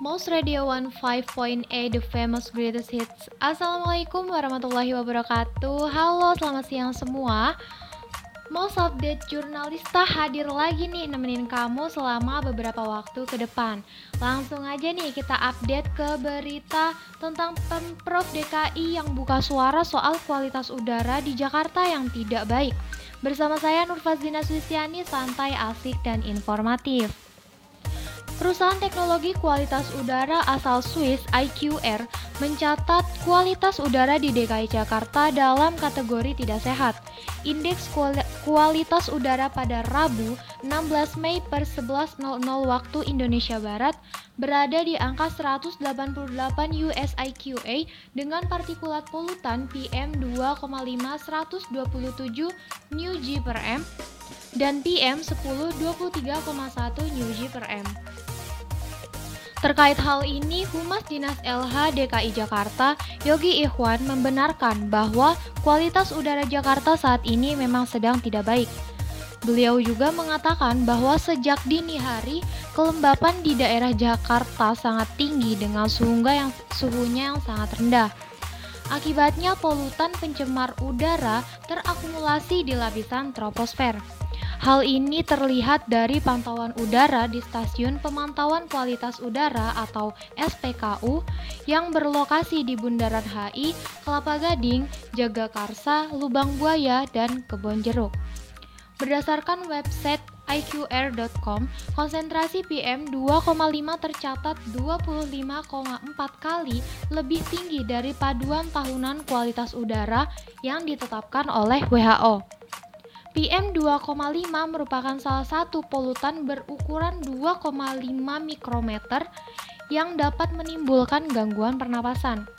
Most Radio 15.8 The Famous Greatest Hits. Assalamualaikum warahmatullahi wabarakatuh. Halo selamat siang semua. Most Update Jurnalista hadir lagi nih nemenin kamu selama beberapa waktu ke depan. Langsung aja nih kita update ke berita tentang Pemprov DKI yang buka suara soal kualitas udara di Jakarta yang tidak baik. Bersama saya Nurfazina Susiani, santai, asik, dan informatif Perusahaan teknologi kualitas udara asal Swiss IQR mencatat kualitas udara di DKI Jakarta dalam kategori tidak sehat. Indeks kualitas udara pada Rabu 16 Mei per 11.00 waktu Indonesia Barat berada di angka 188 US IQA dengan partikulat polutan PM 2,5 127 New G per M dan PM 10 23,1 New G per M. Terkait hal ini, Humas Dinas LH DKI Jakarta, Yogi Ikhwan membenarkan bahwa kualitas udara Jakarta saat ini memang sedang tidak baik. Beliau juga mengatakan bahwa sejak dini hari, kelembapan di daerah Jakarta sangat tinggi dengan suhu yang suhunya yang sangat rendah. Akibatnya polutan pencemar udara terakumulasi di lapisan troposfer. Hal ini terlihat dari pantauan udara di Stasiun Pemantauan Kualitas Udara atau SPKU yang berlokasi di Bundaran HI, Kelapa Gading, Jagakarsa, Lubang Buaya, dan Kebon Jeruk. Berdasarkan website iqr.com, konsentrasi PM 2,5 tercatat 25,4 kali lebih tinggi dari paduan tahunan kualitas udara yang ditetapkan oleh WHO. PM 2,5 merupakan salah satu polutan berukuran 2,5 mikrometer yang dapat menimbulkan gangguan pernapasan.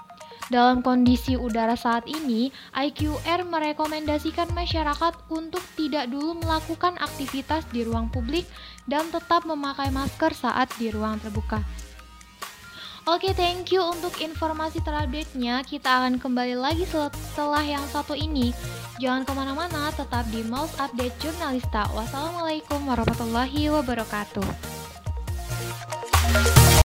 Dalam kondisi udara saat ini, IQR merekomendasikan masyarakat untuk tidak dulu melakukan aktivitas di ruang publik dan tetap memakai masker saat di ruang terbuka. Oke, thank you untuk informasi terupdate-nya. Kita akan kembali lagi setelah yang satu ini. Jangan ke mana-mana, tetap di Mouse Update Jurnalista. Wassalamualaikum warahmatullahi wabarakatuh.